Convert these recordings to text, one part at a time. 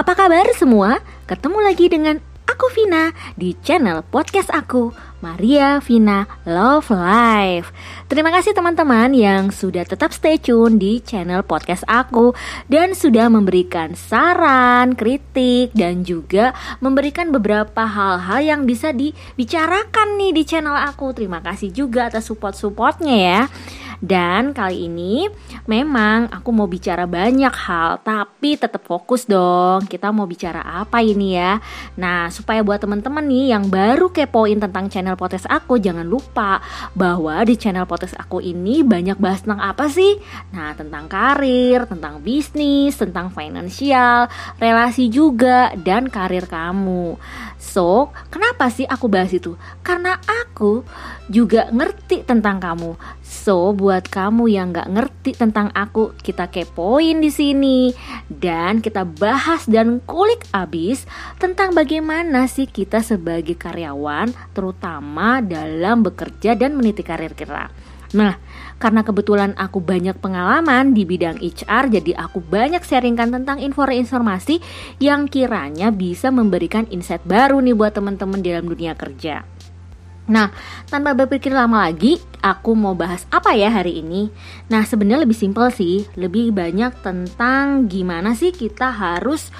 Apa kabar semua? Ketemu lagi dengan aku Vina di channel podcast aku Maria Vina Love Life. Terima kasih teman-teman yang sudah tetap stay tune di channel podcast aku dan sudah memberikan saran, kritik dan juga memberikan beberapa hal-hal yang bisa dibicarakan nih di channel aku. Terima kasih juga atas support-supportnya ya. Dan kali ini memang aku mau bicara banyak hal, tapi tetap fokus dong. Kita mau bicara apa ini ya? Nah, supaya buat teman-teman nih yang baru kepoin tentang channel podcast aku, jangan lupa bahwa di channel podcast aku ini banyak bahas tentang apa sih? Nah, tentang karir, tentang bisnis, tentang finansial, relasi juga, dan karir kamu. So, kenapa sih aku bahas itu? Karena aku juga ngerti tentang kamu. So, buat kamu yang nggak ngerti tentang aku, kita kepoin di sini dan kita bahas dan kulik abis tentang bagaimana sih kita sebagai karyawan, terutama dalam bekerja dan meniti karir kita. Nah, karena kebetulan aku banyak pengalaman di bidang HR, jadi aku banyak sharingkan tentang informasi yang kiranya bisa memberikan insight baru nih buat teman-teman dalam dunia kerja. Nah, tanpa berpikir lama lagi, aku mau bahas apa ya hari ini? Nah, sebenarnya lebih simpel sih, lebih banyak tentang gimana sih kita harus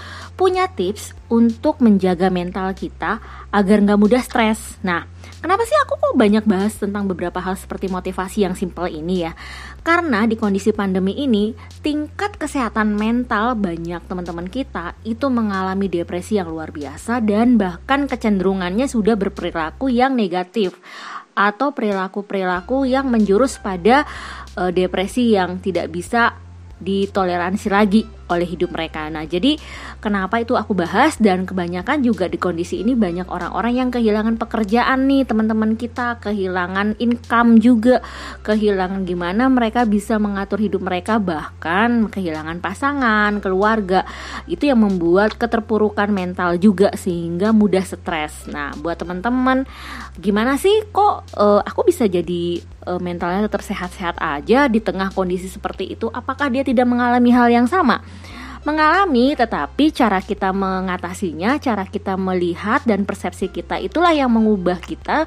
punya tips untuk menjaga mental kita agar nggak mudah stres. Nah, kenapa sih aku kok banyak bahas tentang beberapa hal seperti motivasi yang simpel ini ya? Karena di kondisi pandemi ini, tingkat kesehatan mental banyak teman-teman kita itu mengalami depresi yang luar biasa dan bahkan kecenderungannya sudah berperilaku yang negatif atau perilaku-perilaku yang menjurus pada uh, depresi yang tidak bisa ditoleransi lagi oleh hidup mereka. Nah, jadi kenapa itu aku bahas dan kebanyakan juga di kondisi ini banyak orang-orang yang kehilangan pekerjaan nih, teman-teman kita kehilangan income juga, kehilangan gimana mereka bisa mengatur hidup mereka bahkan kehilangan pasangan, keluarga. Itu yang membuat keterpurukan mental juga sehingga mudah stres. Nah, buat teman-teman gimana sih kok uh, aku bisa jadi uh, mentalnya tetap sehat-sehat aja di tengah kondisi seperti itu? Apakah dia tidak mengalami hal yang sama? mengalami, tetapi cara kita mengatasinya, cara kita melihat dan persepsi kita itulah yang mengubah kita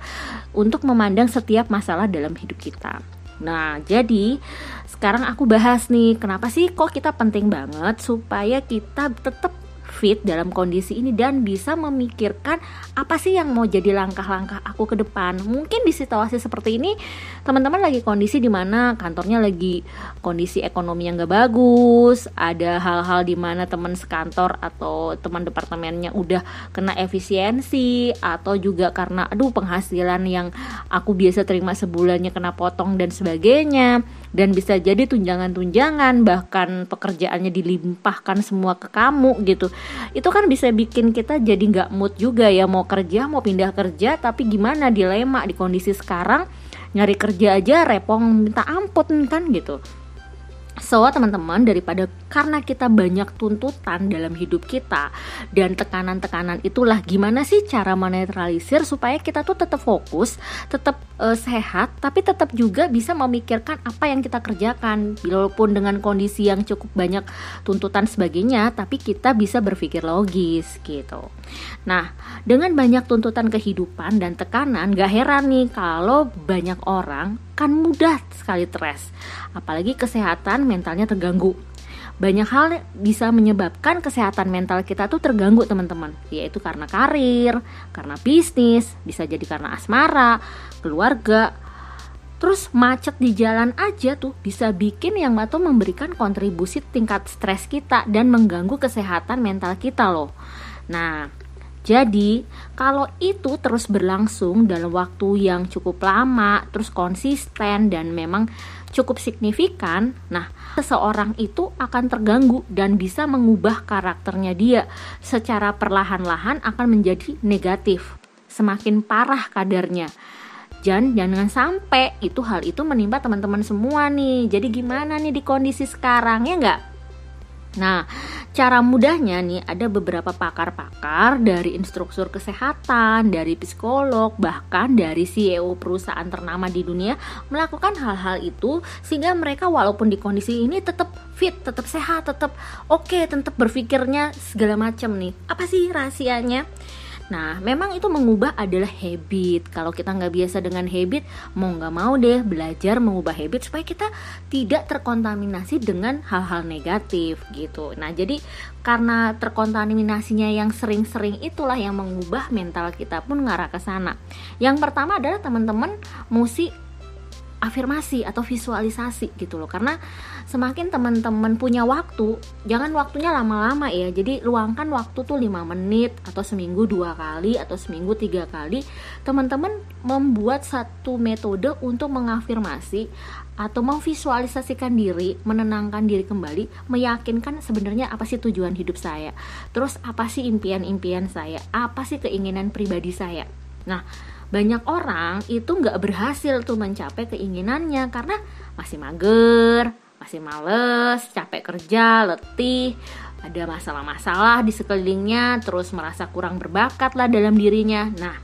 untuk memandang setiap masalah dalam hidup kita. Nah, jadi sekarang aku bahas nih, kenapa sih kok kita penting banget supaya kita tetap fit dalam kondisi ini dan bisa memikirkan apa sih yang mau jadi langkah-langkah aku ke depan. Mungkin di situasi seperti ini teman-teman lagi kondisi di mana kantornya lagi kondisi ekonomi yang gak bagus, ada hal-hal di mana teman sekantor atau teman departemennya udah kena efisiensi atau juga karena aduh penghasilan yang aku biasa terima sebulannya kena potong dan sebagainya dan bisa jadi tunjangan-tunjangan bahkan pekerjaannya dilimpahkan semua ke kamu gitu. Itu kan bisa bikin kita jadi nggak mood juga ya mau kerja mau pindah kerja tapi gimana dilema di kondisi sekarang nyari kerja aja repong minta ampun kan gitu. So teman-teman daripada karena kita banyak tuntutan dalam hidup kita dan tekanan-tekanan itulah gimana sih cara menetralisir supaya kita tuh tetap fokus, tetap uh, sehat tapi tetap juga bisa memikirkan apa yang kita kerjakan walaupun dengan kondisi yang cukup banyak tuntutan sebagainya tapi kita bisa berpikir logis gitu. Nah, dengan banyak tuntutan kehidupan dan tekanan gak heran nih kalau banyak orang kan mudah sekali stres, apalagi kesehatan mentalnya terganggu. Banyak hal bisa menyebabkan kesehatan mental kita tuh terganggu teman-teman, yaitu karena karir, karena bisnis, bisa jadi karena asmara, keluarga, Terus macet di jalan aja tuh bisa bikin yang atau memberikan kontribusi tingkat stres kita dan mengganggu kesehatan mental kita loh. Nah, jadi, kalau itu terus berlangsung dalam waktu yang cukup lama, terus konsisten dan memang cukup signifikan, nah, seseorang itu akan terganggu dan bisa mengubah karakternya dia secara perlahan-lahan akan menjadi negatif, semakin parah kadarnya. Dan jangan sampai itu hal itu menimpa teman-teman semua nih. Jadi gimana nih di kondisi sekarang ya enggak? Nah, cara mudahnya nih ada beberapa pakar-pakar dari instruktur kesehatan, dari psikolog, bahkan dari CEO perusahaan ternama di dunia melakukan hal-hal itu sehingga mereka walaupun di kondisi ini tetap fit tetap sehat tetap oke okay, tetap berpikirnya segala macam nih. Apa sih rahasianya Nah, memang itu mengubah adalah habit. Kalau kita nggak biasa dengan habit, mau nggak mau deh belajar mengubah habit supaya kita tidak terkontaminasi dengan hal-hal negatif gitu. Nah, jadi karena terkontaminasinya yang sering-sering itulah yang mengubah mental kita pun ngarah ke sana. Yang pertama adalah teman-teman mesti afirmasi atau visualisasi gitu loh. Karena semakin teman-teman punya waktu jangan waktunya lama-lama ya. Jadi luangkan waktu tuh 5 menit atau seminggu dua kali atau seminggu tiga kali. Teman-teman membuat satu metode untuk mengafirmasi atau memvisualisasikan diri menenangkan diri kembali meyakinkan sebenarnya apa sih tujuan hidup saya. Terus apa sih impian-impian saya? Apa sih keinginan pribadi saya? Nah banyak orang itu nggak berhasil tuh mencapai keinginannya karena masih mager, masih males, capek kerja, letih, ada masalah-masalah di sekelilingnya, terus merasa kurang berbakat lah dalam dirinya. Nah,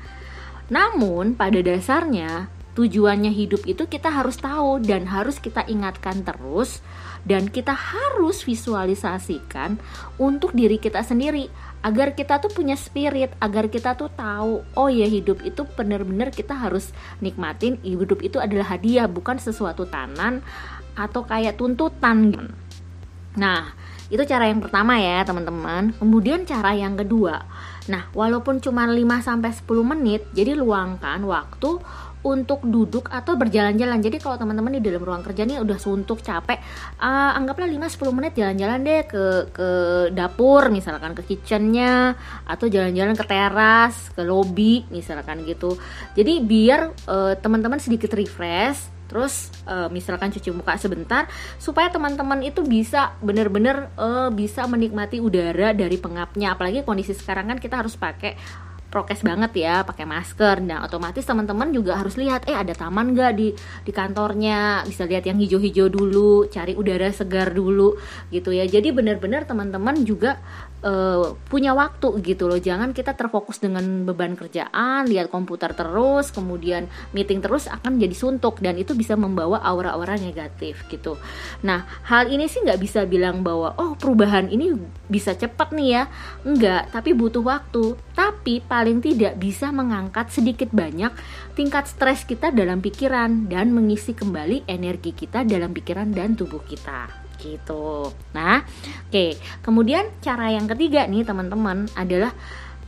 namun pada dasarnya tujuannya hidup itu kita harus tahu dan harus kita ingatkan terus dan kita harus visualisasikan untuk diri kita sendiri agar kita tuh punya spirit agar kita tuh tahu oh ya hidup itu benar-benar kita harus nikmatin hidup itu adalah hadiah bukan sesuatu tanan atau kayak tuntutan. Nah itu cara yang pertama ya teman-teman. Kemudian cara yang kedua. Nah walaupun cuma 5 sampai 10 menit jadi luangkan waktu untuk duduk atau berjalan-jalan. Jadi kalau teman-teman di dalam ruang kerja nih udah suntuk, capek, uh, anggaplah 5-10 menit jalan-jalan deh ke ke dapur misalkan ke kitchennya atau jalan-jalan ke teras, ke lobby misalkan gitu. Jadi biar uh, teman-teman sedikit refresh terus uh, misalkan cuci muka sebentar supaya teman-teman itu bisa benar-benar uh, bisa menikmati udara dari pengapnya apalagi kondisi sekarang kan kita harus pakai prokes banget ya pakai masker. Dan otomatis teman-teman juga harus lihat eh ada taman gak di di kantornya? Bisa lihat yang hijau-hijau dulu cari udara segar dulu gitu ya. Jadi benar-benar teman-teman juga uh, punya waktu gitu loh. Jangan kita terfokus dengan beban kerjaan lihat komputer terus kemudian meeting terus akan jadi suntuk dan itu bisa membawa aura-aura negatif gitu. Nah hal ini sih nggak bisa bilang bahwa oh perubahan ini bisa cepat nih ya. Enggak tapi butuh waktu. Tapi paling tidak bisa mengangkat sedikit banyak tingkat stres kita dalam pikiran dan mengisi kembali energi kita dalam pikiran dan tubuh kita gitu. Nah, oke. Okay. Kemudian cara yang ketiga nih teman-teman adalah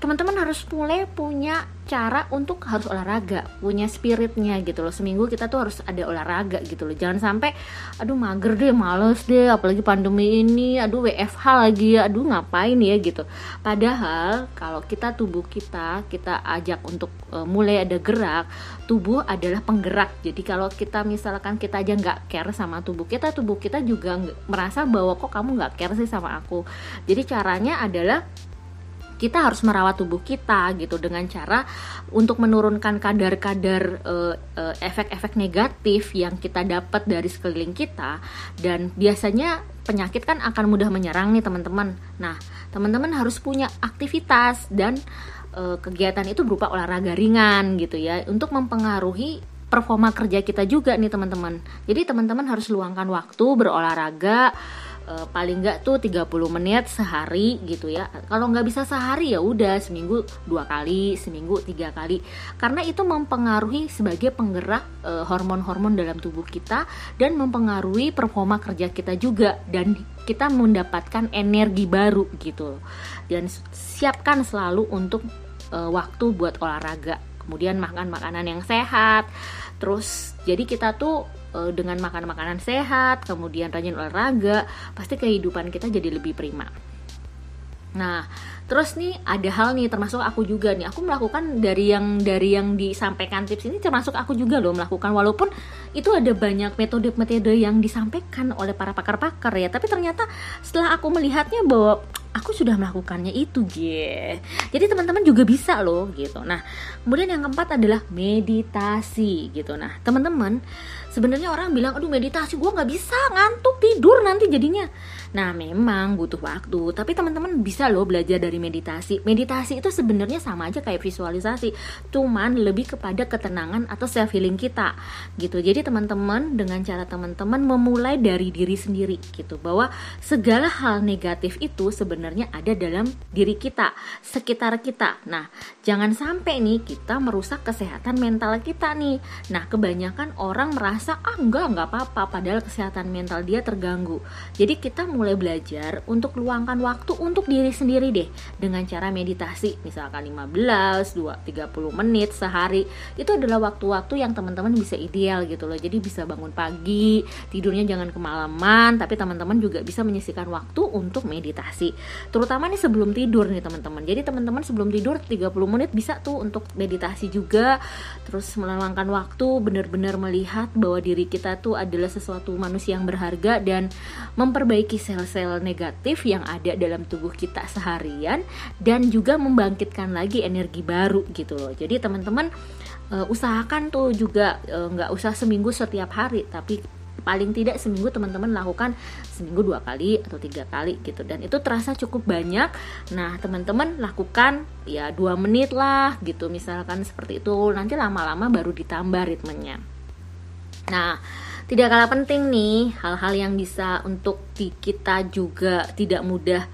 teman-teman harus mulai punya cara untuk harus olahraga punya spiritnya gitu loh. Seminggu kita tuh harus ada olahraga gitu loh. Jangan sampai aduh mager deh males deh apalagi pandemi ini aduh WFH lagi aduh ngapain ya? gitu. Padahal kalau kita tubuh kita kita ajak untuk uh, mulai ada gerak tubuh adalah penggerak. Jadi kalau kita misalkan kita aja nggak care sama tubuh kita tubuh kita juga merasa bahwa kok kamu nggak care sih sama aku? Jadi caranya adalah kita harus merawat tubuh kita gitu dengan cara untuk menurunkan kadar-kadar uh, uh, efek-efek negatif yang kita dapat dari sekeliling kita dan biasanya penyakit kan akan mudah menyerang nih teman-teman. Nah, teman-teman harus punya aktivitas dan uh, kegiatan itu berupa olahraga ringan gitu ya untuk mempengaruhi performa kerja kita juga nih teman-teman. Jadi teman-teman harus luangkan waktu berolahraga e, paling nggak tuh 30 menit sehari gitu ya. Kalau nggak bisa sehari ya udah seminggu dua kali seminggu tiga kali. Karena itu mempengaruhi sebagai penggerak hormon hormon-hormon dalam tubuh kita dan mempengaruhi performa kerja kita juga dan kita mendapatkan energi baru gitu dan siapkan selalu untuk e, waktu buat olahraga. Kemudian makan makanan yang sehat. Terus jadi kita tuh uh, dengan makan makanan sehat, kemudian rajin olahraga, pasti kehidupan kita jadi lebih prima. Nah, terus nih ada hal nih termasuk aku juga nih. Aku melakukan dari yang dari yang disampaikan tips ini termasuk aku juga loh melakukan walaupun itu ada banyak metode-metode yang disampaikan oleh para pakar-pakar ya, tapi ternyata setelah aku melihatnya bahwa aku sudah melakukannya itu gitu. Jadi teman-teman juga bisa loh gitu. Nah, kemudian yang keempat adalah meditasi gitu. Nah, teman-teman sebenarnya orang bilang aduh meditasi gue nggak bisa ngantuk tidur nanti jadinya Nah, memang butuh waktu, tapi teman-teman bisa loh belajar dari meditasi. Meditasi itu sebenarnya sama aja kayak visualisasi, cuman lebih kepada ketenangan atau self healing kita gitu. Jadi teman-teman dengan cara teman-teman memulai dari diri sendiri gitu bahwa segala hal negatif itu sebenarnya ada dalam diri kita, sekitar kita. Nah, jangan sampai nih kita merusak kesehatan mental kita nih. Nah, kebanyakan orang merasa ah enggak enggak apa-apa padahal kesehatan mental dia terganggu. Jadi kita mulai belajar untuk luangkan waktu untuk diri sendiri deh dengan cara meditasi misalkan 15, 2, 30 menit sehari. Itu adalah waktu-waktu yang teman-teman bisa ideal gitu loh. Jadi bisa bangun pagi, tidurnya jangan kemalaman, tapi teman-teman juga bisa menyisihkan waktu untuk meditasi. Terutama nih sebelum tidur nih teman-teman. Jadi teman-teman sebelum tidur 30 menit bisa tuh untuk meditasi juga. Terus meluangkan waktu benar-benar melihat bahwa diri kita tuh adalah sesuatu manusia yang berharga dan memperbaiki sel-sel negatif yang ada dalam tubuh kita seharian dan juga membangkitkan lagi energi baru gitu loh. Jadi teman-teman uh, usahakan tuh juga uh, nggak usah seminggu setiap hari tapi paling tidak seminggu teman-teman lakukan seminggu dua kali atau tiga kali gitu. Dan itu terasa cukup banyak. Nah teman-teman lakukan ya dua menit lah gitu misalkan seperti itu. Nanti lama-lama baru ditambah ritmenya. Nah tidak kalah penting nih hal-hal yang bisa untuk kita juga tidak mudah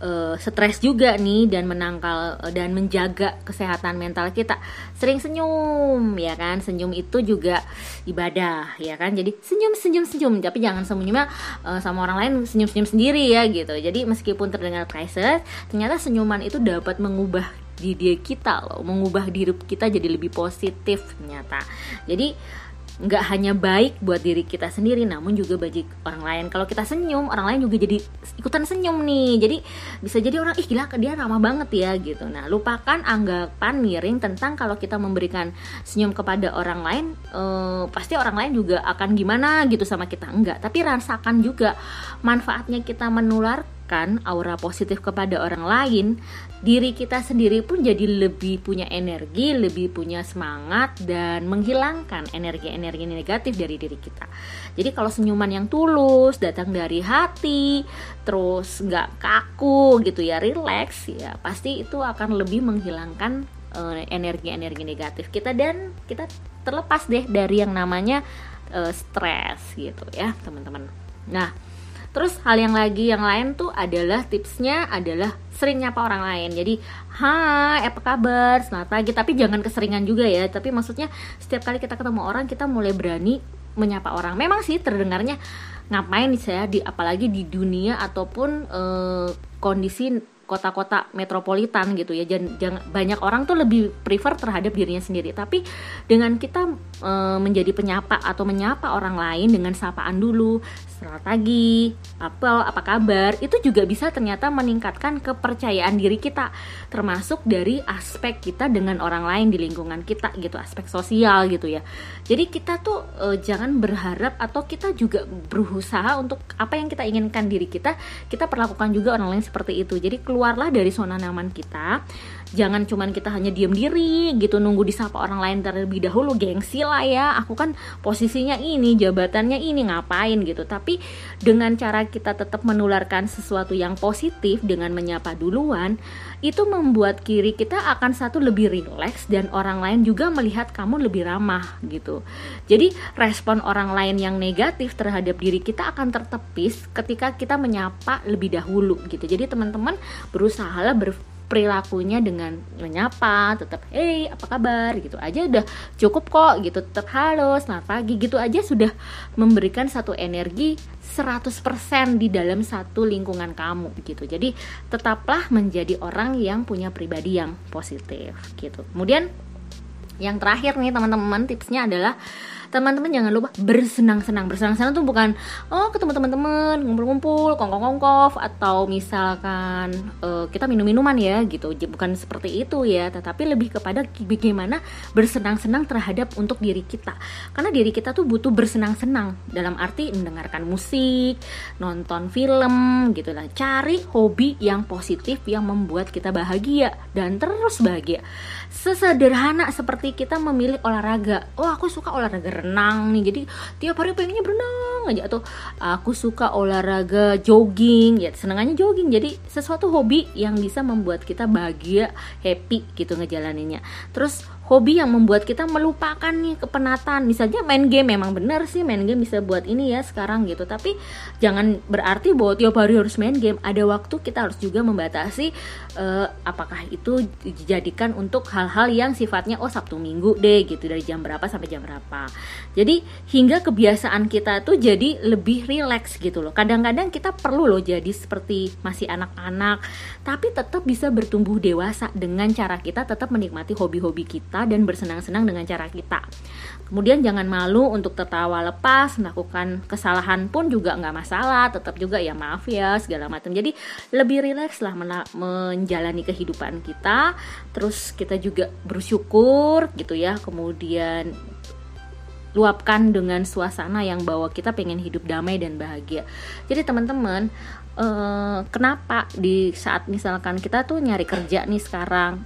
uh, stres juga nih dan menangkal uh, dan menjaga kesehatan mental kita. Sering senyum ya kan? Senyum itu juga ibadah ya kan? Jadi senyum senyum senyum tapi jangan senyumnya uh, sama orang lain senyum-senyum sendiri ya gitu. Jadi meskipun terdengar crisis, ternyata senyuman itu dapat mengubah di diri kita loh, mengubah diri kita jadi lebih positif ternyata. Jadi nggak hanya baik buat diri kita sendiri namun juga bagi orang lain. Kalau kita senyum orang lain juga jadi ikutan senyum nih. Jadi bisa jadi orang ih gila dia ramah banget ya gitu. Nah lupakan anggapan miring tentang kalau kita memberikan senyum kepada orang lain eh, pasti orang lain juga akan gimana gitu sama kita. Enggak tapi rasakan juga manfaatnya kita menular memberikan aura positif kepada orang lain, diri kita sendiri pun jadi lebih punya energi, lebih punya semangat dan menghilangkan energi-energi negatif dari diri kita. Jadi kalau senyuman yang tulus datang dari hati, terus nggak kaku gitu ya, relax ya, pasti itu akan lebih menghilangkan eh, energi-energi negatif kita dan kita terlepas deh dari yang namanya uh, stres gitu ya, teman-teman. Nah, Terus hal yang lagi yang lain tuh adalah tipsnya adalah sering nyapa orang lain. Jadi, hai, apa kabar? Selamat pagi. Tapi jangan keseringan juga ya. Tapi maksudnya setiap kali kita ketemu orang kita mulai berani menyapa orang. Memang sih terdengarnya ngapain saya di apalagi di dunia ataupun e, kondisi kota-kota metropolitan gitu ya jangan banyak orang tuh lebih prefer terhadap dirinya sendiri tapi dengan kita e, menjadi penyapa atau menyapa orang lain dengan sapaan dulu. Selamat pagi apa apa kabar? Itu juga bisa ternyata meningkatkan kepercayaan diri kita termasuk dari aspek kita dengan orang lain di lingkungan kita gitu aspek sosial gitu ya. Jadi kita tuh e, jangan berharap atau kita juga berusaha untuk apa yang kita inginkan diri kita kita perlakukan juga orang lain seperti itu. Jadi keluar keluarlah dari zona nyaman kita jangan cuman kita hanya diam diri gitu nunggu disapa orang lain terlebih dahulu gengsi lah ya. Aku kan posisinya ini jabatannya ini ngapain gitu. Tapi dengan cara kita tetap menularkan sesuatu yang positif dengan menyapa duluan itu membuat kiri kita akan satu lebih rileks dan orang lain juga melihat kamu lebih ramah gitu. Jadi respon orang lain yang negatif terhadap diri kita akan tertepis ketika kita menyapa lebih dahulu gitu. Jadi teman-teman berusaha lah ber perilakunya dengan menyapa, tetap hey apa kabar gitu aja udah cukup kok gitu, tetap halo, selamat pagi gitu aja sudah memberikan satu energi 100% di dalam satu lingkungan kamu gitu. Jadi tetaplah menjadi orang yang punya pribadi yang positif gitu. Kemudian yang terakhir nih teman-teman tipsnya adalah teman-teman jangan lupa bersenang-senang. Bersenang-senang tuh bukan oh ketemu teman-teman ngumpul-ngumpul kongkong-kongkof atau misalkan uh, kita minum-minuman ya gitu. Bukan seperti itu ya tetapi lebih kepada bagaimana bersenang-senang terhadap untuk diri kita. Karena diri kita tuh butuh bersenang-senang dalam arti mendengarkan musik nonton film gitu lah cari hobi yang positif yang membuat kita bahagia dan terus bahagia sesederhana seperti kita memilih olahraga. Oh aku suka olahraga berenang nih. Jadi tiap hari pengennya berenang aja. Atau aku suka olahraga jogging. Ya senengannya jogging. Jadi sesuatu hobi yang bisa membuat kita bahagia happy gitu ngejalaninnya. Terus hobi yang membuat kita melupakan nih kepenatan. Misalnya main game memang benar sih main game bisa buat ini ya sekarang gitu. Tapi jangan berarti bahwa tiap hari harus main game. Ada waktu kita harus juga membatasi uh, apakah itu dijadikan untuk hal-hal yang sifatnya oh Sabtu Minggu deh gitu dari jam berapa sampai jam berapa. Jadi hingga kebiasaan kita tuh jadi lebih rileks gitu loh. Kadang-kadang kita perlu loh jadi seperti masih anak-anak tapi tetap bisa bertumbuh dewasa dengan cara kita tetap menikmati hobi-hobi kita dan bersenang-senang dengan cara kita. Kemudian jangan malu untuk tertawa lepas, melakukan kesalahan pun juga nggak masalah, tetap juga ya maaf ya segala macam. Jadi lebih rileks lah menjalani kehidupan kita, terus kita juga bersyukur gitu ya. Kemudian luapkan dengan suasana yang bawa kita pengen hidup damai dan bahagia. Jadi teman-teman, eh, kenapa di saat misalkan kita tuh nyari kerja nih sekarang,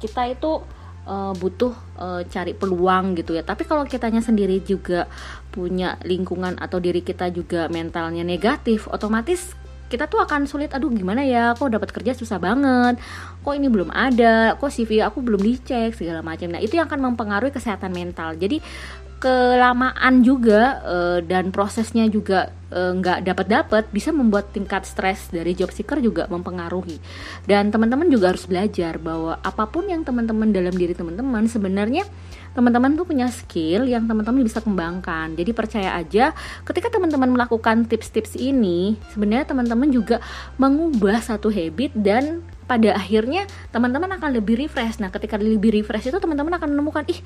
kita itu uh, butuh uh, cari peluang gitu ya. Tapi kalau kitanya sendiri juga punya lingkungan atau diri kita juga mentalnya negatif, otomatis kita tuh akan sulit aduh gimana ya? Kok dapat kerja susah banget? Kok ini belum ada? Kok CV aku belum dicek? segala macam. Nah itu yang akan mempengaruhi kesehatan mental. Jadi kelamaan juga uh, dan prosesnya juga eh, nggak uh, dapat dapat bisa membuat tingkat stres dari job seeker juga mempengaruhi. Dan teman-teman juga harus belajar bahwa apa pun yang teman-teman dalam diri teman-teman sebenarnya teman-teman tuh punya skill yang teman-teman bisa kembangkan. Jadi percaya aja ketika teman-teman melakukan tips-tips ini sebenarnya teman-teman juga mengubah satu habit dan pada akhirnya teman-teman akan lebih refresh. Nah, ketika lebih refresh itu teman-teman akan menemukan, ih,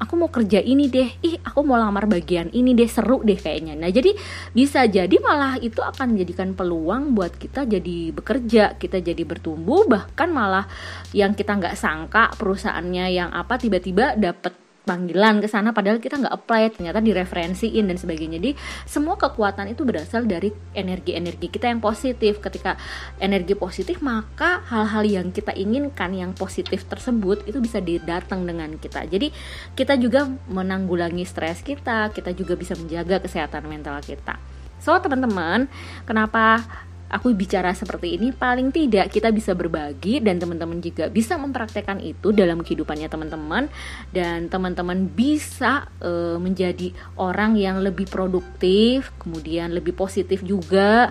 aku mau kerja ini deh, ih, aku mau lamar bagian ini deh, seru deh kayaknya. Nah, jadi bisa jadi malah itu akan menjadikan peluang buat kita jadi bekerja, kita jadi bertumbuh, bahkan malah yang kita nggak sangka perusahaannya yang apa tiba-tiba dapat panggilan ke sana padahal kita nggak apply ternyata direferensiin dan sebagainya. Jadi semua kekuatan itu berasal dari energi-energi kita yang positif. Ketika energi positif maka hal-hal yang kita inginkan yang positif tersebut itu bisa didatang dengan kita. Jadi kita juga menanggulangi stres kita kita juga bisa menjaga kesehatan mental kita. So teman-teman kenapa aku bicara seperti ini paling tidak kita bisa berbagi dan teman-teman juga bisa mempraktekkan itu dalam kehidupannya teman-teman. Dan teman-teman bisa uh, menjadi orang yang lebih produktif kemudian lebih positif juga.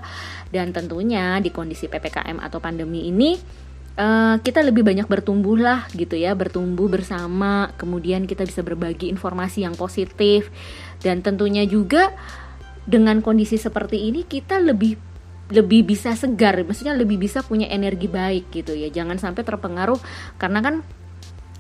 Dan tentunya di kondisi PPKM atau pandemi ini uh, kita lebih banyak bertumbuh lah gitu ya bertumbuh bersama. Kemudian kita bisa berbagi informasi yang positif. Dan tentunya juga dengan kondisi seperti ini kita lebih lebih bisa segar, maksudnya lebih bisa punya energi baik gitu ya. Jangan sampai terpengaruh karena kan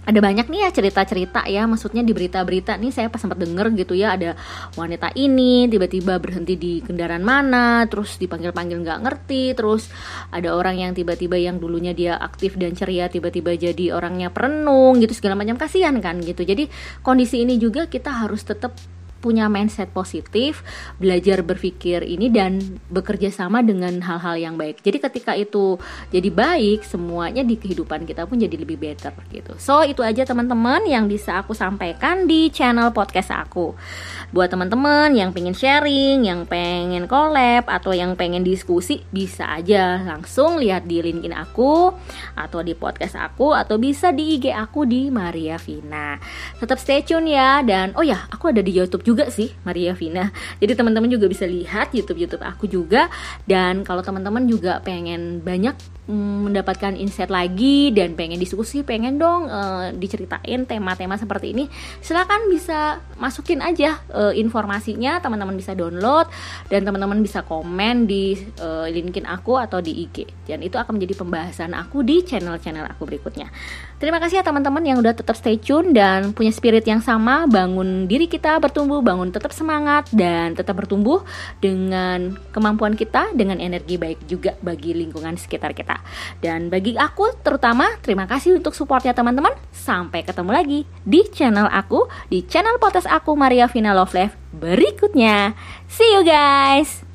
ada banyak nih ya cerita-cerita ya maksudnya di berita-berita nih saya pas sempat denger gitu ya ada wanita ini tiba-tiba berhenti di kendaraan mana terus dipanggil-panggil nggak ngerti terus ada orang yang tiba-tiba yang dulunya dia aktif dan ceria tiba-tiba jadi orangnya perenung gitu segala macam kasihan kan gitu jadi kondisi ini juga kita harus tetap punya mindset positif, belajar berpikir ini dan bekerja sama dengan hal-hal yang baik. Jadi ketika itu jadi baik, semuanya di kehidupan kita pun jadi lebih better gitu. So, itu aja teman-teman yang bisa aku sampaikan di channel podcast aku. Buat teman-teman yang pengen sharing, yang pengen collab atau yang pengen diskusi, bisa aja langsung lihat di LinkedIn aku atau di podcast aku atau bisa di IG aku di Maria Vina. Tetap stay tune ya dan oh ya, aku ada di YouTube juga sih Maria Vina. Jadi teman-teman juga bisa lihat YouTube YouTube aku juga. Dan kalau teman-teman juga pengen banyak mm, mendapatkan insight lagi dan pengen diskusi pengen dong uh, diceritain tema-tema seperti ini silahkan bisa masukin aja uh, informasinya teman-teman bisa download dan teman-teman bisa komen di uh, LinkedIn aku atau di IG dan itu akan menjadi pembahasan aku di channel-channel aku berikutnya. Terima kasih ya teman-teman yang udah tetap stay tune dan punya spirit yang sama. Bangun diri kita bertumbuh bangun tetap semangat dan tetap bertumbuh dengan kemampuan kita dengan energi baik juga bagi lingkungan sekitar kita. Dan bagi aku terutama terima kasih untuk supportnya teman-teman. Sampai ketemu lagi di channel aku, di channel potes aku Maria Vina Love Life berikutnya. See you guys.